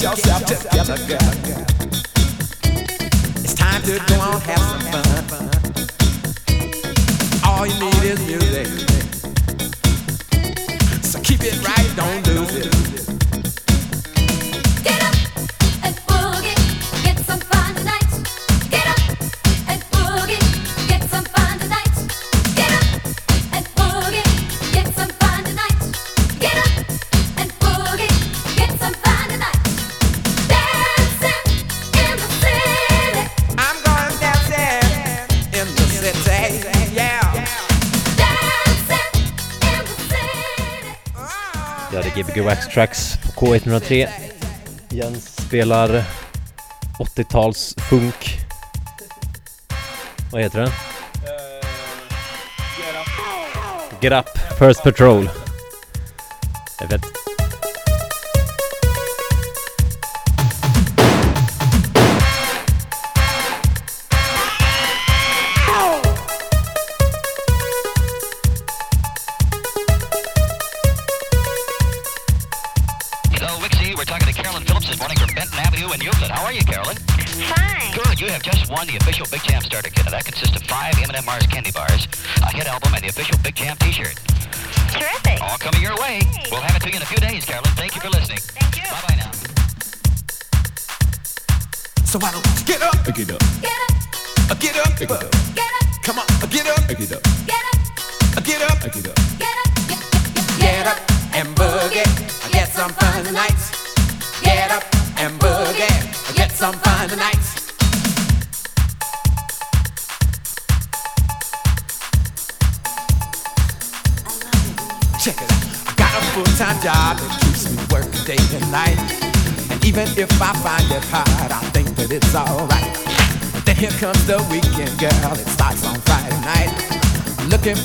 Get yourself together, girl. It's time to go on, have some fun. All you need is music. So keep it right, don't lose it. Gbg Wax Tracks på K103. Jens spelar 80-tals funk. Vad heter den? Get up. Get up, First Patrol. Jag vet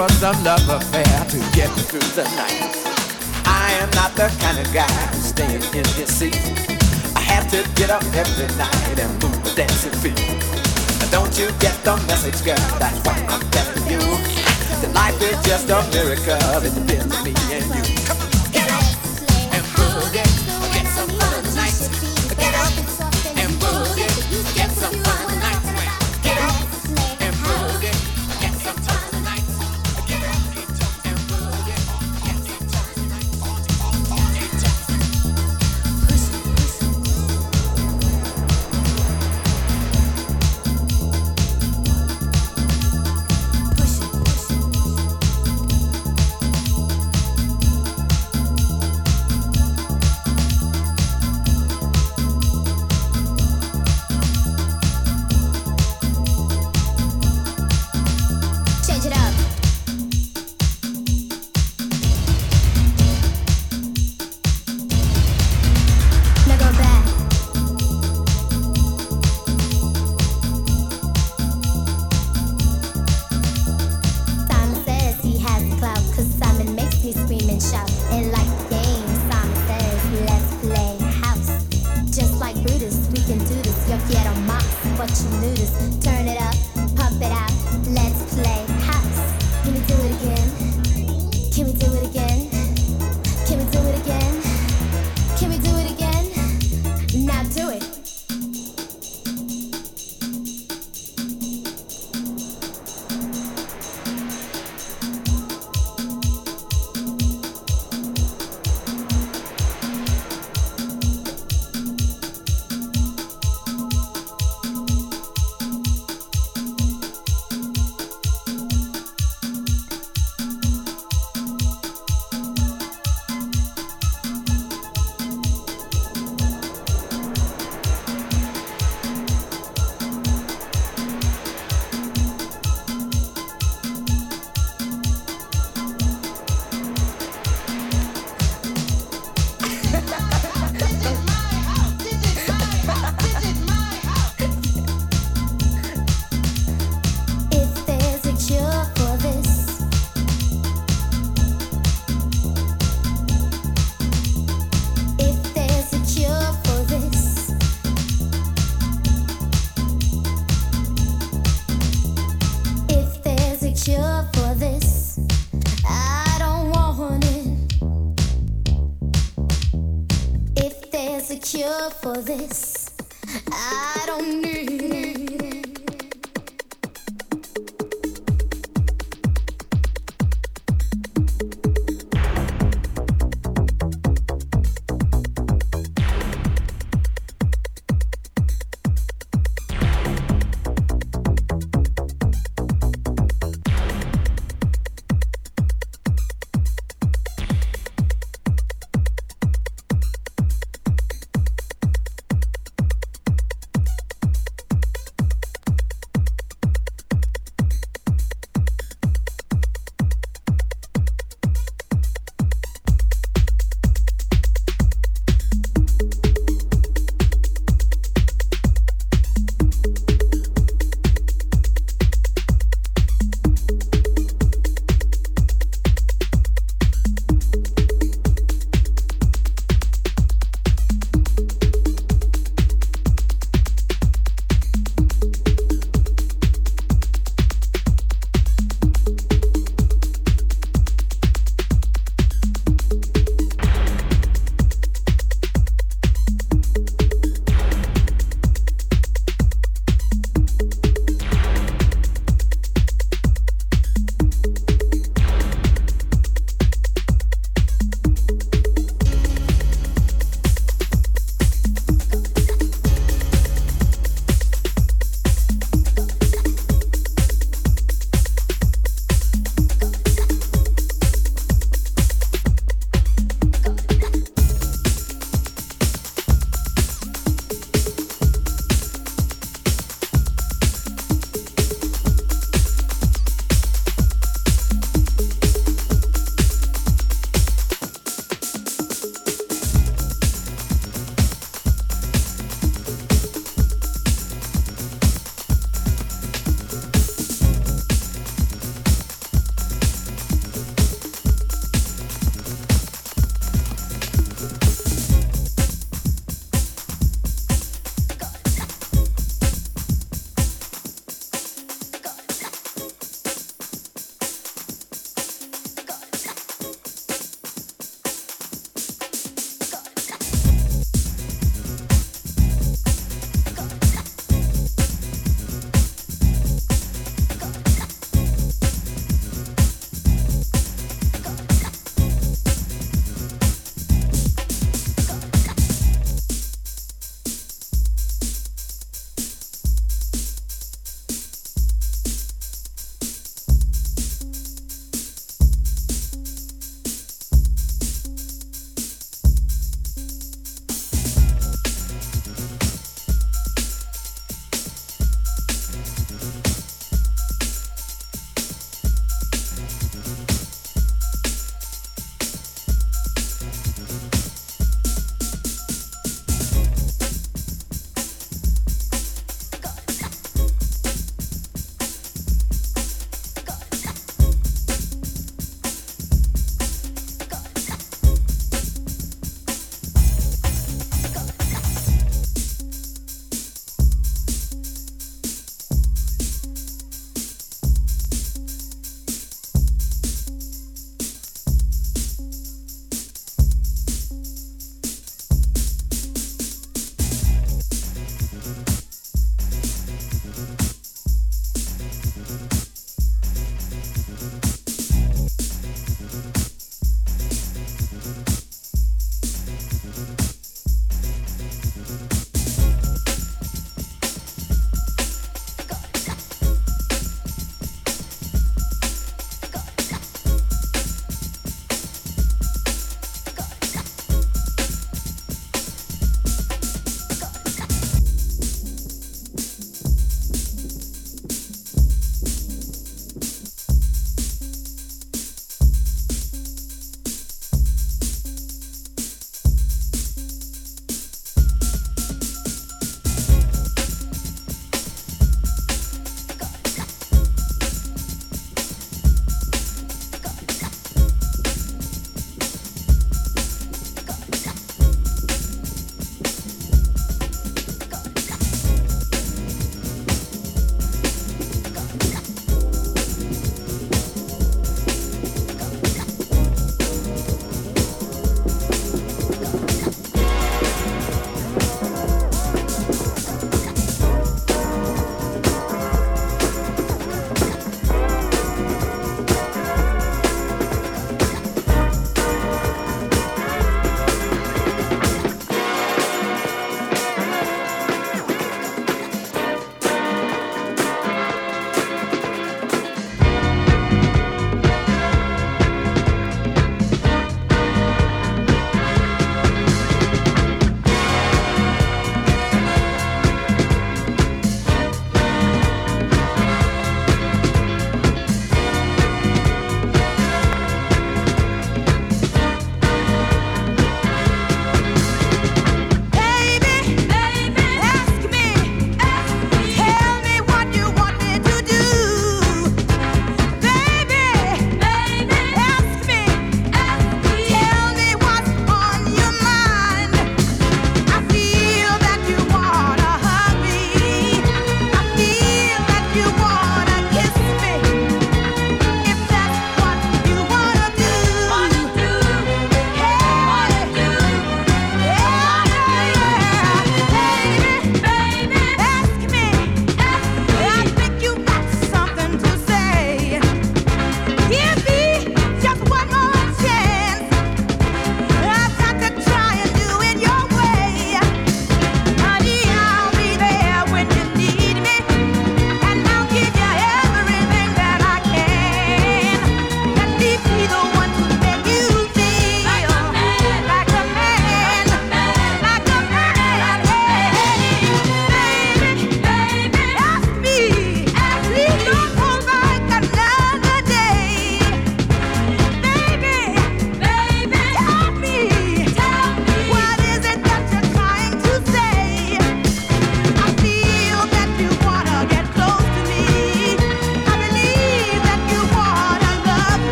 for some love affair to get me through the night. I am not the kind of guy who's staying in his seat. I have to get up every night and move the dancing feet. Don't you get the message, girl? That's what I'm telling you. That life is just a miracle. It depends on me and you. This.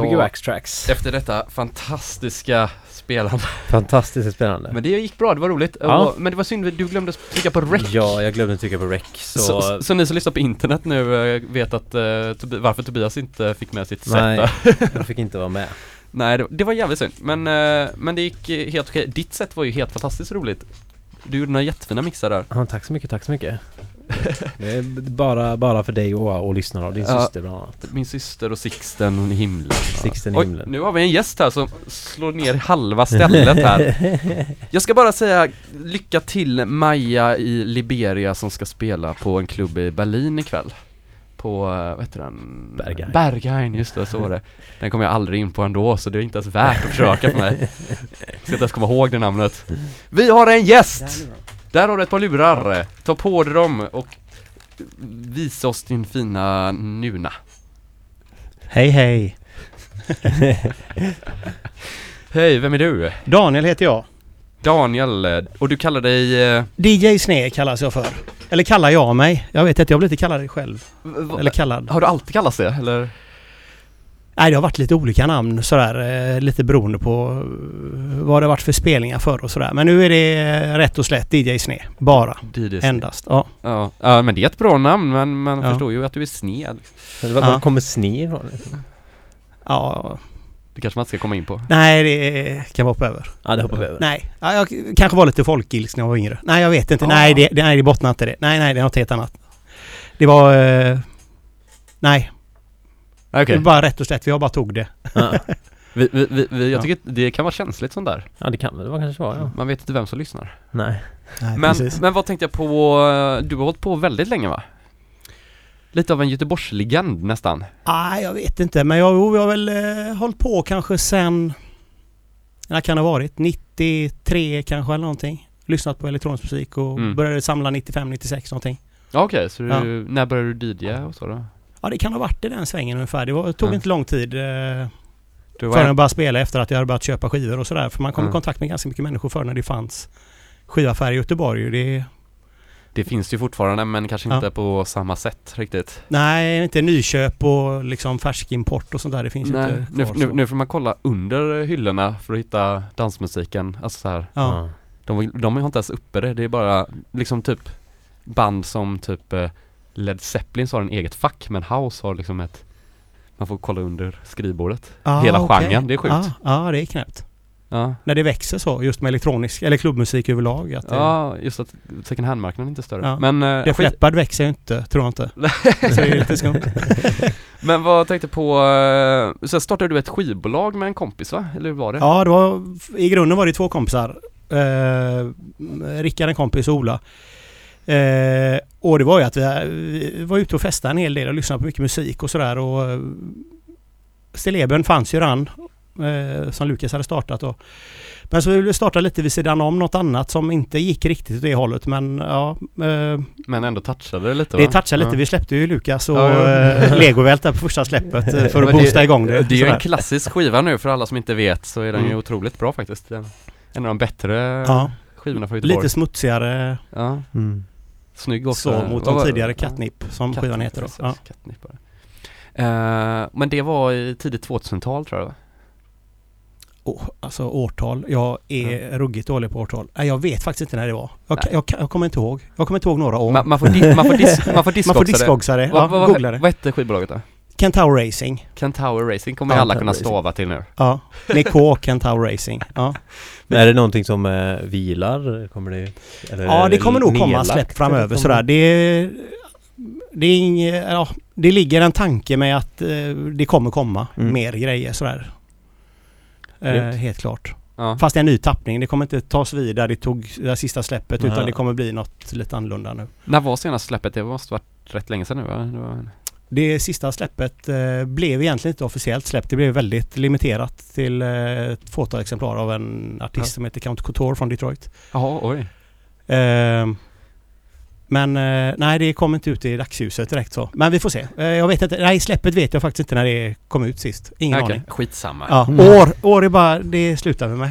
Gbg Ja. Tracks. Efter detta fantastiska spelande. Fantastiskt spännande. Men det gick bra, det var roligt. Ja. Men det var synd, du glömde trycka på rec. Ja, jag glömde trycka på rec. Så, Så, så, så ni som lyssnar på internet nu eh, vet att Tobi- varför Tobias inte fick med sitt nej, set där. jag fick inte vara med. Nej, det, det var jävligt synd. Men, eh, men det gick helt okej. Ditt set var ju helt fantastiskt roligt. Du gjorde några jättefina mixar där. Ja, tack så mycket, tack så mycket. Det är bara, bara för dig och, och lyssnarna och din Ja. syster bland annat. Min syster och Sixten i himlen. Sixten i Oj, himlen. nu har vi en gäst här som slår ner halva stället här. Jag ska bara säga lycka till Maja i Liberia som ska spela på en klubb i Berlin ikväll. På, eh, vad heter den? Berghain. Berghain, just det, så var det. Den kommer jag aldrig in på ändå, så det är inte ens värt att försöka för mig. Jag ska inte ens komma ihåg det namnet. Vi har en gäst! Där har du ett par lurar. Ta på dig dem och visa oss din fina nuna. Hej hej! Hej, vem är du? Daniel heter jag. Daniel, och du kallar dig... eh, DJ Sne kallas jag för. Eller kallar jag mig. Jag vet inte, jag blir inte kallad själv. v- v- Eller kallad. Har du alltid kallats det, eller? Nej, det har varit lite olika namn sådär. eh, Lite beroende på eh, vad det varit för spelningar förr och sådär. Men nu är det eh, rätt och slätt DJ Sne. Bara. DJ Endast. Ja. Ja. ja, men det är ett bra namn, men man Ja. förstår ju att du är sned. Var, Ja. kommer sne ifrån? Ja. Det kanske man inte ska komma in på. Nej, det kan vara på över. Ja, det hoppar vi över. Nej, ja, jag kanske var lite folkilsk när jag var yngre. Nej, jag vet inte. Ja. Nej, det, det, nej, det bottnar inte det. Nej, nej, det är något helt annat. Det var... Eh, nej, Okej. det var bara rätt och slätt. Jag bara tog det. Ja. Vi, vi, vi, vi, jag Ja. tycker att det kan vara känsligt sånt där. ja, det kan väl vara kanske vara, ja. Man vet inte vem som lyssnar. Nej. Nej, Men, precis. men vad tänkte jag på, du har hållit på väldigt länge va? Lite av en Göteborgslegend nästan. Nej, jag vet inte. Men jag, jag har väl eh, hållit på kanske sen... När kan det ha varit? 93 kanske eller någonting. Lyssnat på elektronisk musik och Mm. började samla 95, 96 någonting. Ja, Okej, så du, Ja. när började du DJa och så då? Ja, det kan ha varit i den svängen ungefär. Det, var, det tog Ja. inte lång tid. Eh, förrän jag började spela efter att jag hade börjat köpa skivor och sådär. För man kom Ja. i kontakt med ganska mycket människor förr när det fanns skivaffärer i Göteborg. Det, det finns ju fortfarande men kanske Ja. inte på samma sätt riktigt. nej, inte nyköp och liksom färskimport och sånt där. Det finns Nej, inte nu, kvar nu, så. nu får man kolla under hyllorna för att hitta dansmusiken. Alltså så här. Ja. De, de har inte ens uppe det, det är bara liksom typ band som typ eh, Led Zeppelin har en eget fack men House har liksom ett Man får kolla under skrivbordet. Ah, Hela okej. genren, det är sjukt. Ja, ja, det är knäppt. Ja, När det växer så, just med elektronisk, eller klubbmusik överlag. Det, ja just att second hand-marknaden är inte större. Ja. Men, eh, Def skit, Leppard växer ju inte, tror jag inte. så det är lite skumt. men vad tänkte på, eh, sen startade du ett skivbolag med en kompis va? Eller hur var det? Ja, det var, i grunden var det två kompisar. Eh, Rickard en kompis och Ola. Eh, och det var ju att vi, vi var ute och festade en hel del och lyssnade på mycket musik och sådär. Och eh, Stilleben fanns ju redan. Eh, som Lukas hade startat. Och, men så ville vi starta lite vid sidan om något annat som inte gick riktigt åt det hållet. Men ja, eh, Men ändå touchade det lite det va? touchade lite. Ja. Vi släppte ju Lukas och Ja, ja. eh, Legovält där på första släppet eh, för Men att boosta igång det. Det är ju en klassisk skiva nu för alla som inte vet så är den ju Mm. otroligt bra faktiskt. En av de bättre Ja, skivorna från Göteborg. lite smutsigare Ja, Mm. Snygg också. så mot de tidigare Catnip som skivan heter då. Ja. Catnip. Eh, men det var i tidigt 2000-tal tror jag va? Oh, alltså årtal. Jag är ruggigt dålig på årtal. Nej, jag vet faktiskt inte när det var. Jag, jag, jag kommer inte ihåg. Jag kommer inte ihåg några år. Man, man får, di- man får, dis, man får Man får diskboxa det. det. Ja, vad, googla vad, det. vad hette skivbolaget då? Kentaur Racing. Kentaur Racing kommer Ja, alla Kentaur kunna Racing. stava till nu. Ja. Med K, Kentaur Racing. Ja, Men är det någonting som eh, vilar? Kommer det... Eller ja det kommer nog komma släpp framöver sådär. Det, det är inget, ja, det ligger en tanke med att eh, det kommer komma Mm. mer grejer sådär. Eh, helt klart. Ja. Fast det är en ny tappning. Det kommer inte tas vid där det tog det här sista släppet Nej. utan det kommer bli något lite annorlunda nu. När var senast släppet? Det måste varit rätt länge sedan nu va? Det sista släppet eh, blev egentligen inte officiellt släppt. Det blev väldigt limiterat till eh, ett fåtal exemplar av en artist Ja. som heter Count Couture från Detroit. Jaha, oj. Eh, men eh, nej, det kom inte ut i dagsljuset direkt så. Men vi får se. Eh, jag vet inte. Nej, släppet vet jag faktiskt inte när det kom ut sist. Ingen Okej, aning. Skitsamma. Ja, Mm. år, år är bara, det slutar vi med.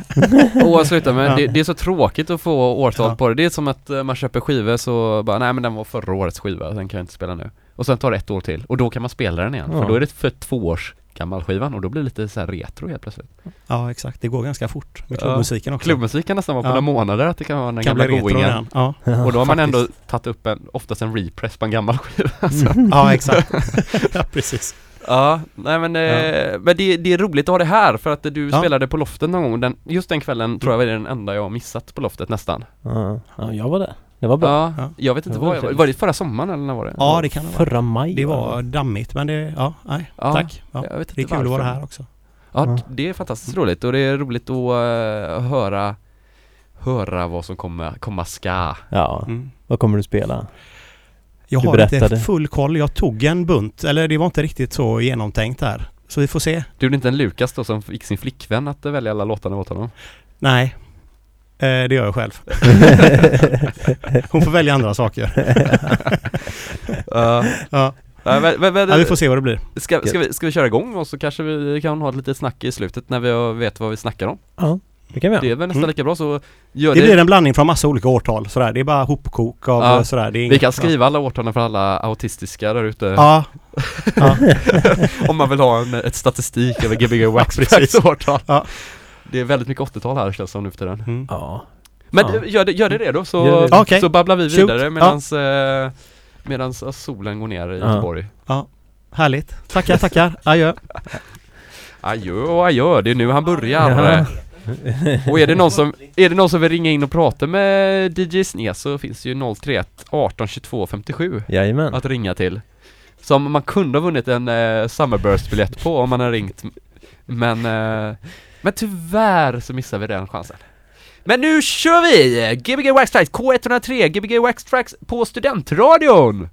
Och sluta med, Ja. det, det är så tråkigt att få årtal Ja. på det. Det är som att man köper skivor så bara, nej men den var förra årets skiva, den kan jag inte spela nu. Och sen tar det ett år till och då kan man spela den igen. Ja. För då är det för två års gammal skivan och då blir det lite så här retro helt plötsligt. Ja, exakt. Det går ganska fort med Ja. klubbmusiken också. Klubbmusik kan nästan vara på Ja. några månader att det kan vara den kan gamla bli retro goingen. igen. Ja. Och då har man ändå tagit upp en, oftast en repress på en gammal skiva. Så. ja, exakt. ja, precis. Ja, nej men, eh, men det, det är roligt att ha det här för att du Ja. spelade på loftet någon gång. Den, just den kvällen tror jag var den enda jag har missat på loftet nästan. Ja, ja, jag var där. Det var bra. Ja, Ja. jag vet inte Det var vad jag, trevligt. var det förra sommaren eller när var det? Ja, det kan det vara. Förra maj Det va? var dammigt men det, ja, nej, Ja, tack. Ja. Jag vet Det är inte kul att vara varför. här också. Ja, Ja. det är fantastiskt roligt och det är roligt att eh, höra Höra vad som kommer, komma ska. Ja, Mm. vad kommer du spela? Jag Du har inte full koll. Jag tog en bunt, eller det var inte riktigt så genomtänkt där. Så vi får se. Du är inte en Lukas då som fick sin flickvän att välja alla låtarna åt honom? Nej, eh, det gör jag själv. Hon får välja andra saker. Ja. Ja. Nej, men, men, Ja, vi får se vad det blir. ska, ska, vi, ska vi köra igång och så kanske vi kan ha ett litet snack i slutet när vi vet vad vi snackar om? Ja, det kan vi Det göra. är väl nästan Mm. lika bra så gör Det det, blir en blandning från massa olika årtal. Sådär. Det är bara hopkok av Ja. sådär. Det är Vi kan skriva alla årtalen för alla autistiska där ute Ja. ja. Om man vill ha en, ett statistik över Gbg Wax Ja, precis. årtal Ja. Det är väldigt mycket 80-tal här känns det som nu för tiden Mm. Ja. Men Ja. gör, det, gör det redo så, Gör det. Okej. så babblar vi vidare medans, eh, medans solen går ner i Ja. Göteborg Härligt. Tackar, tackar. Adjö. Adjö och adjö, det är nu han börjar Ja. Och är det, någon som, är det någon som vill ringa in och prata med DJ Sne så finns det ju 031 18 22 57 Jajamän. att ringa till Som man kunde ha vunnit en eh, Summerburst-biljett på om man hade ringt Men, eh, men tyvärr så missar vi den chansen Men nu kör vi! Gbg Wax Tracks K103, Gbg Wax Tracks på Studentradion!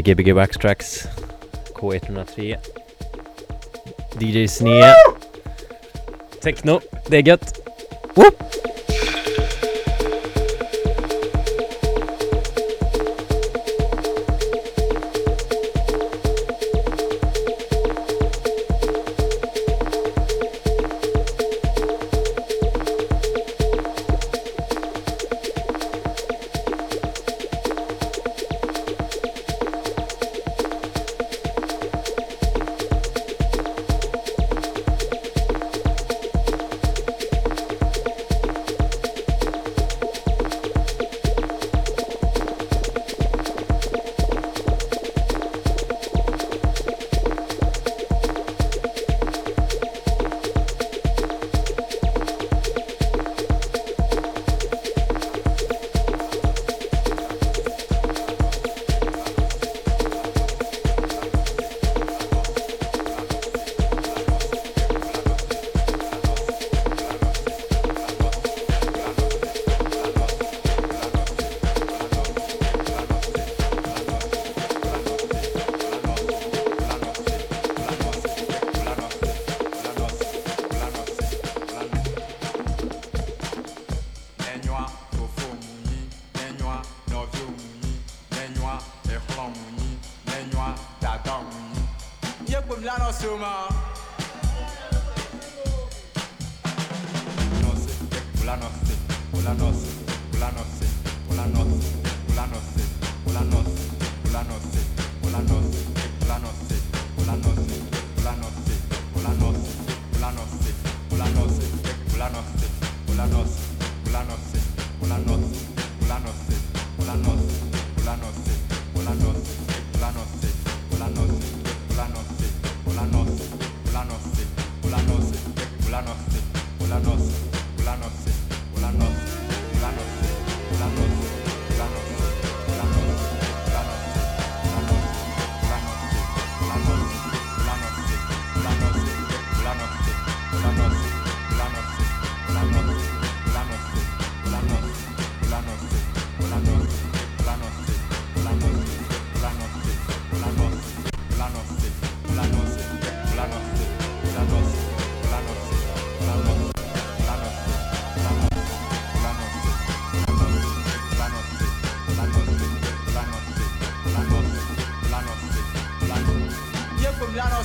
är Gbg Backtracks K103 DJ Snea Techno, det är gött! Woop!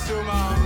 too long.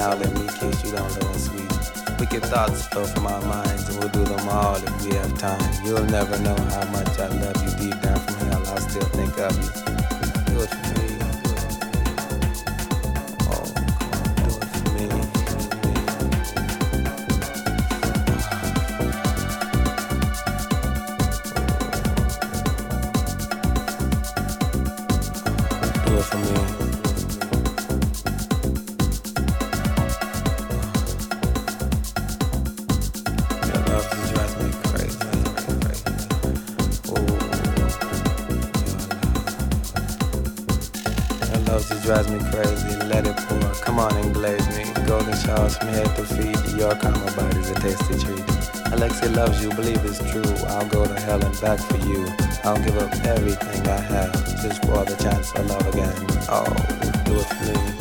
Now let me kiss you down low sweet. Wicked thoughts flow from our minds and we'll do them all if we have time. You'll never know how much I love you deep down from hell. I'll still think of you. It's true. I'll go to hell and back for you. I'll give up everything I have just for the chance of love again. Oh, do it for me.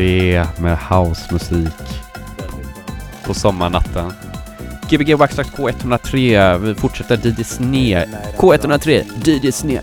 Det är med housemusik på sommarnatten. Gbg Waxtrax K103, vi fortsätter DJ Sne. K103, DJ Sne.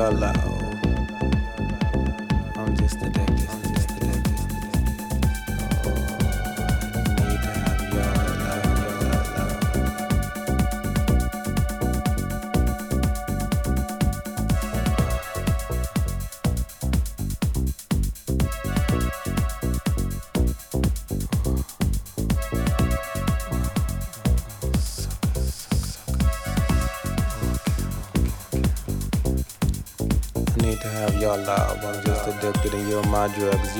Your love.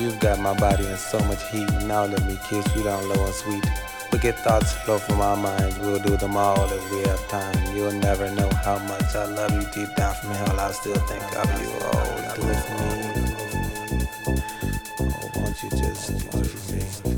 You've got my body in so much heat. Now let me kiss you down low and sweet. Wicked thoughts flow from our minds. We'll do them all if we have time. You'll never know how much I love you deep down from hell. I still think of you. Oh, do it for me. Oh, won't you just do it for me?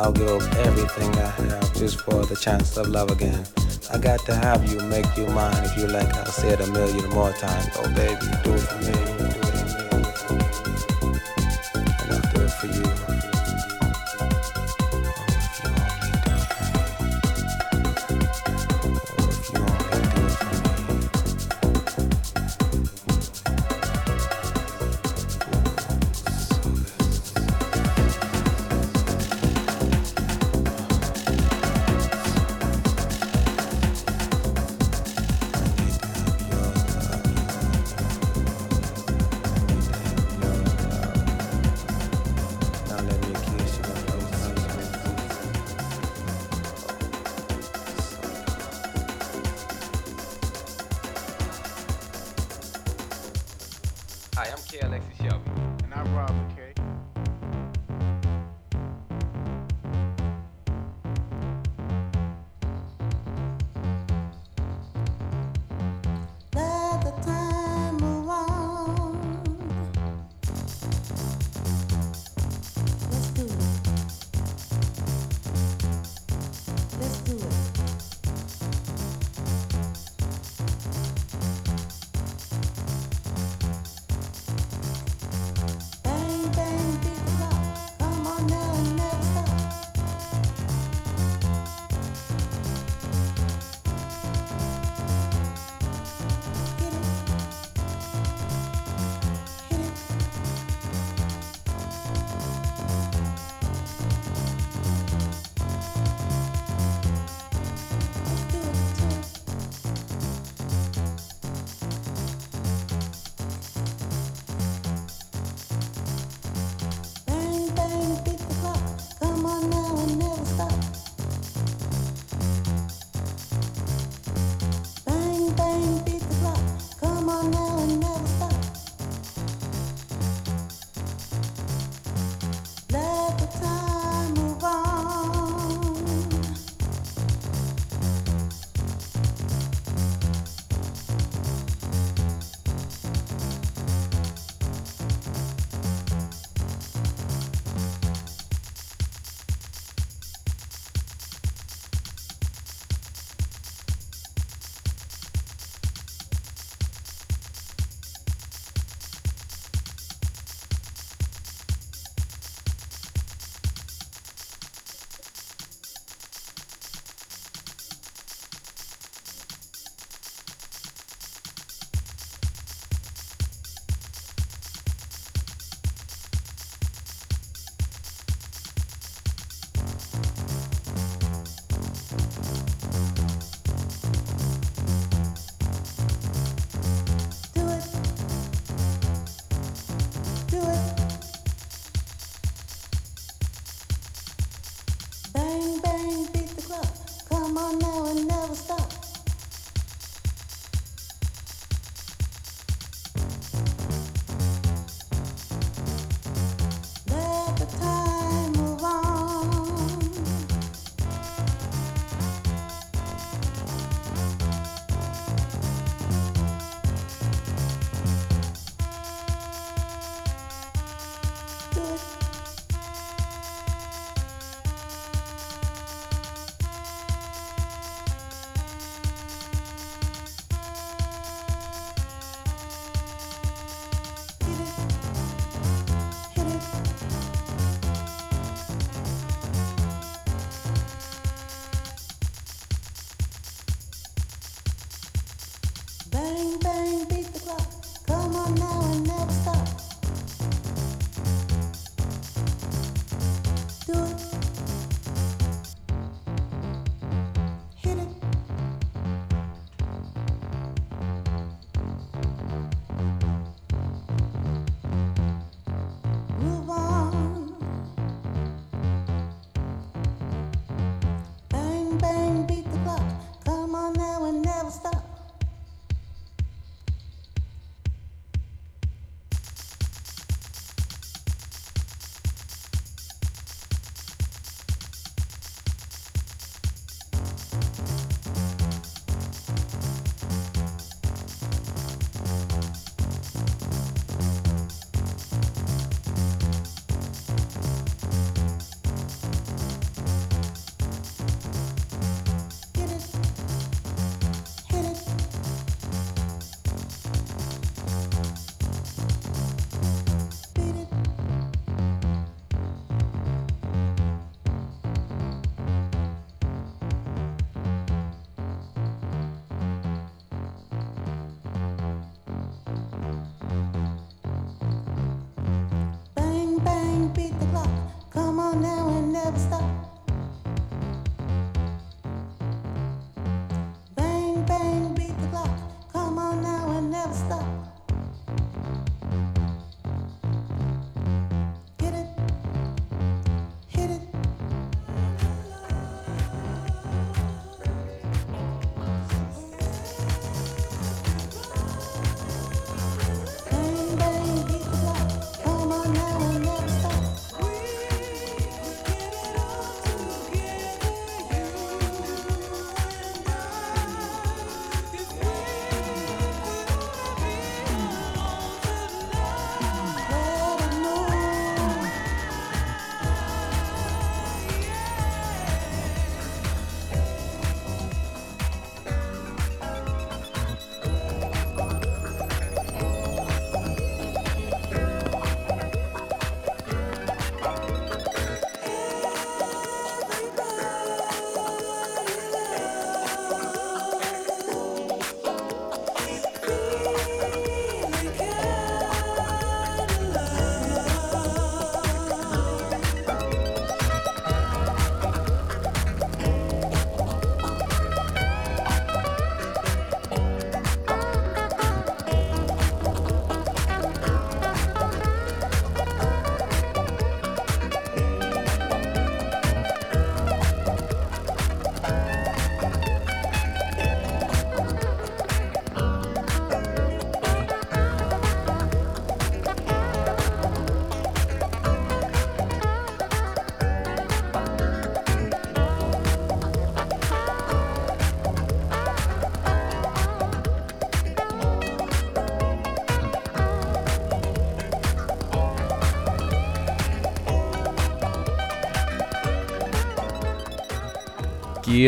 I'll give up everything I have just for the chance of love again. I got to have you, make you mine. If you like, I'll say it a million more times. Oh, baby, do it for me.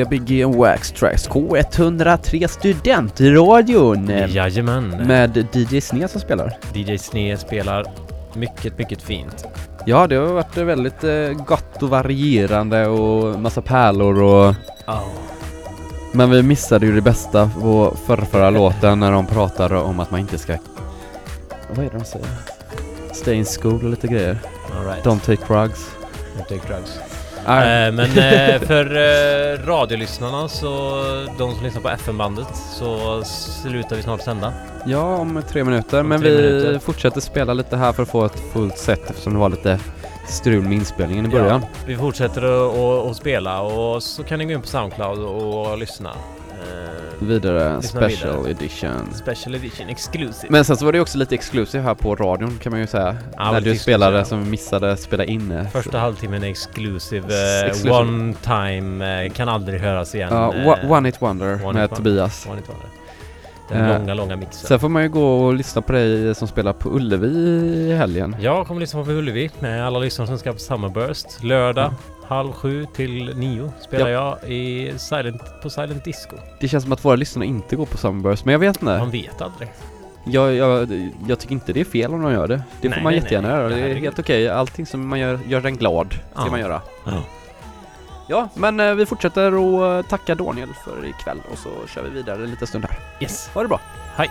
Gbg Wax Tracks K103 Studentradion Jajamän. med DJ Sne som spelar. DJ Sne spelar mycket, mycket fint. Ja, det har varit väldigt eh, gott och varierande och massa pärlor och Men vi missade ju det bästa på förra, förra låten när de pratade om att man inte ska Vad är det de säger? Stay in school och lite grejer. All right. Don't take drugs. Don't take drugs. Eh, men eh, för eh, radiolyssnarna så, de som lyssnar på FM-bandet, så slutar vi snart sända. Ja, om tre minuter. Om men tre vi minuter. fortsätter spela lite här för att få ett fullt set eftersom det var lite strul med inspelningen i början. Ja, vi fortsätter att spela och så kan ni gå in på Soundcloud och lyssna. Vidare, Lyssna special vidare. edition. special edition exclusive. Men sen så var det också lite exclusive här på radion kan man ju säga. Ja, när du spelade exclusive. som missade spela in. Första halvtimmen är exclusive, eh, exclusive. one time, eh, kan aldrig höras igen. Ja, Wa- One It Wonder One med It. Tobias. One It Wonder. Den Eh, långa, långa mixen. Sen får man ju gå och lyssna på dig som spelar på Ullevi i helgen. Jag kommer lyssna på Ullevi med alla lyssnare som ska på Summerburst. Lördag halv sju till nio spelar jag i silent, på Silent Disco. Det känns som att våra lyssnare inte går på Summerburst, men jag vet inte. Man vet aldrig. Jag, jag, jag tycker inte det är fel om de gör det. Det får Nej, man nej, jättegärna nej. göra. Det är helt okej. Allting som man gör, gör den glad ska Ja. man göra. Ja. Ja, men eh, vi fortsätter och tacka Daniel för ikväll och så kör vi vidare en liten stund här. Yes. Ha det bra! Hej!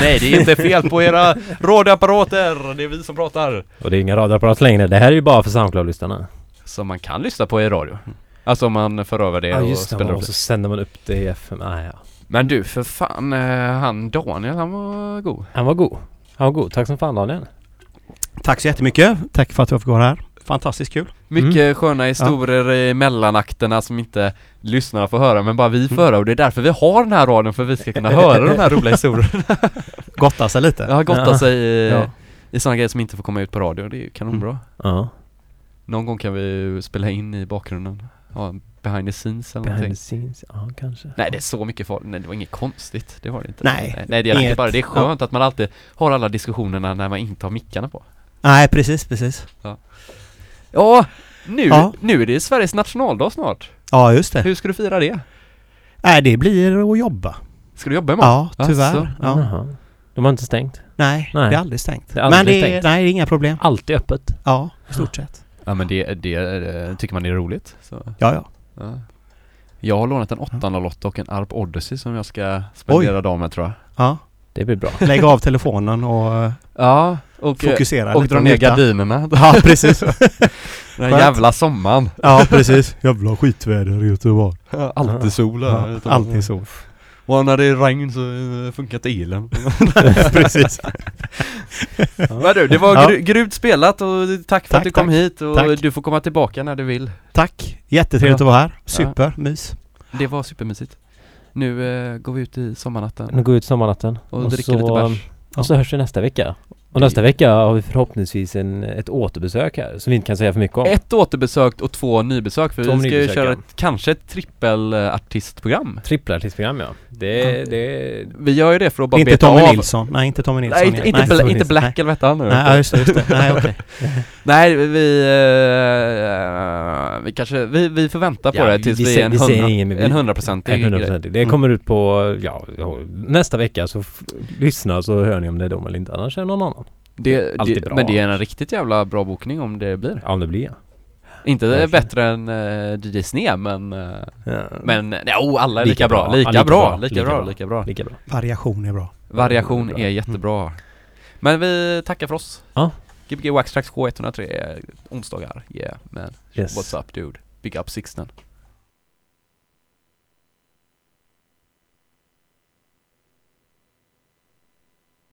Nej, det är inte fel på era radioapparater. Det är vi som pratar. Och det är inga radioapparat längre. Det här är ju bara för Soundcloud-lyssnarna. Som man kan lyssna på i radio. Alltså om man för över det Ja och just det, spelar upp och det. så sänder man upp det i FM. Ah, ja. Men du, för fan, eh, han Daniel, han var god. Han var god. Han var god. Tack som fan Daniel. Tack så jättemycket. Tack för att jag fick vara här. Fantastiskt kul. Mycket sköna historier i mellanakterna som inte lyssnarna får höra men bara vi får höra och det är därför vi har den här radion för att vi ska kunna höra de här roliga historierna. Gotta sig lite. Jag har gottat Ja. sig i, Ja. i sådana grejer som inte får komma ut på radio, det är ju kanonbra. Ja. Någon gång kan vi spela in i bakgrunden, ja, behind the scenes eller Behind någonting. the scenes. Ja, kanske. Nej det är så mycket farligt, nej det var inget konstigt, det var det inte. Nej, nej, det är inget- bara, det är skönt att man alltid har alla diskussionerna när man inte har mickarna på. Nej, precis, precis. Ja, nu, Ja. nu är det Sveriges nationaldag snart. Ja, just det. Hur ska du fira det? Nej, det blir att jobba. Ska du jobba imorgon? Ja, tyvärr. Asså? Ja. De har inte stängt. Nej, Nej. det är aldrig stängt. Det är aldrig Men det är, stängt. nej, det är inga problem. Alltid öppet. Ja, i stort sett. Ja men det, det eh, tycker man är roligt. Så, Ja, ja. ja. Jag har lånat en 808 och en Arp Odyssey som jag ska spendera dagen med tror jag. Ja. Det blir bra. Lägg av telefonen och eh, Ja, och, eh, fokusera och lite dra och ner gardinerna. Ja, precis. Den jävla sommaren. Ja, precis. Jävla skitväder i Göteborg. Alltid sol här. Ja, alltid så. Och när det är regn så eh, funkar inte elen. precis. Men du, det var Ja. gry- grymt spelat och tack för Tack, att du kom tack. hit och Tack. du får komma tillbaka när du vill. Tack. Jättetrevligt Ja. att vara här. Super. Mys. Det var supermysigt. Nu eh, går vi ut i sommarnatten Nu går vi ut sommarnatten. och, dricker lite bärs. Och så hörs vi nästa vecka. Och nästa vecka har vi förhoppningsvis en, ett återbesök här som vi inte kan säga för mycket om. Ett återbesök och två nybesök för Två vi ska ju nybesök, köra ja. ett, kanske ett trippelartistprogram. Trippelartistprogram ja. Det, det... Vi gör ju det för att bara Inte beta Tommy av Nilsson. Nej, inte Tommy Nilsson. Nej, inte, inte, Nej, Bla- inte. Black eller vad hette han nu? Nej, ja, just det. Just det. Nej, okej. Nej, vi, eh, vi kanske, vi, vi får vänta på Ja, det tills vi, vi är en vi säger hundra- en hundraprocentig Nej, grej. 100%. Det kommer ut på, ja, nästa vecka så lyssna så hör ni om det är dem eller inte. Annars är det någon annan. Det, Alltid det, bra. men det är en riktigt jävla bra bokning om det blir. Ja, om det blir ja. Inte Verkligen. bättre än uh, DJ Sne men, eh, ja. men jo, alla är lika, Lika bra. bra. Lika, Ja, lika bra, bra. lika, Lika bra, lika bra. Lika bra. Variation är bra. Variation Bra. är jättebra. Men vi tackar för oss. Ja. Gbg Wax Tracks K103 onsdagar. Yeah man. Yes. What's up dude? Big up Sixten.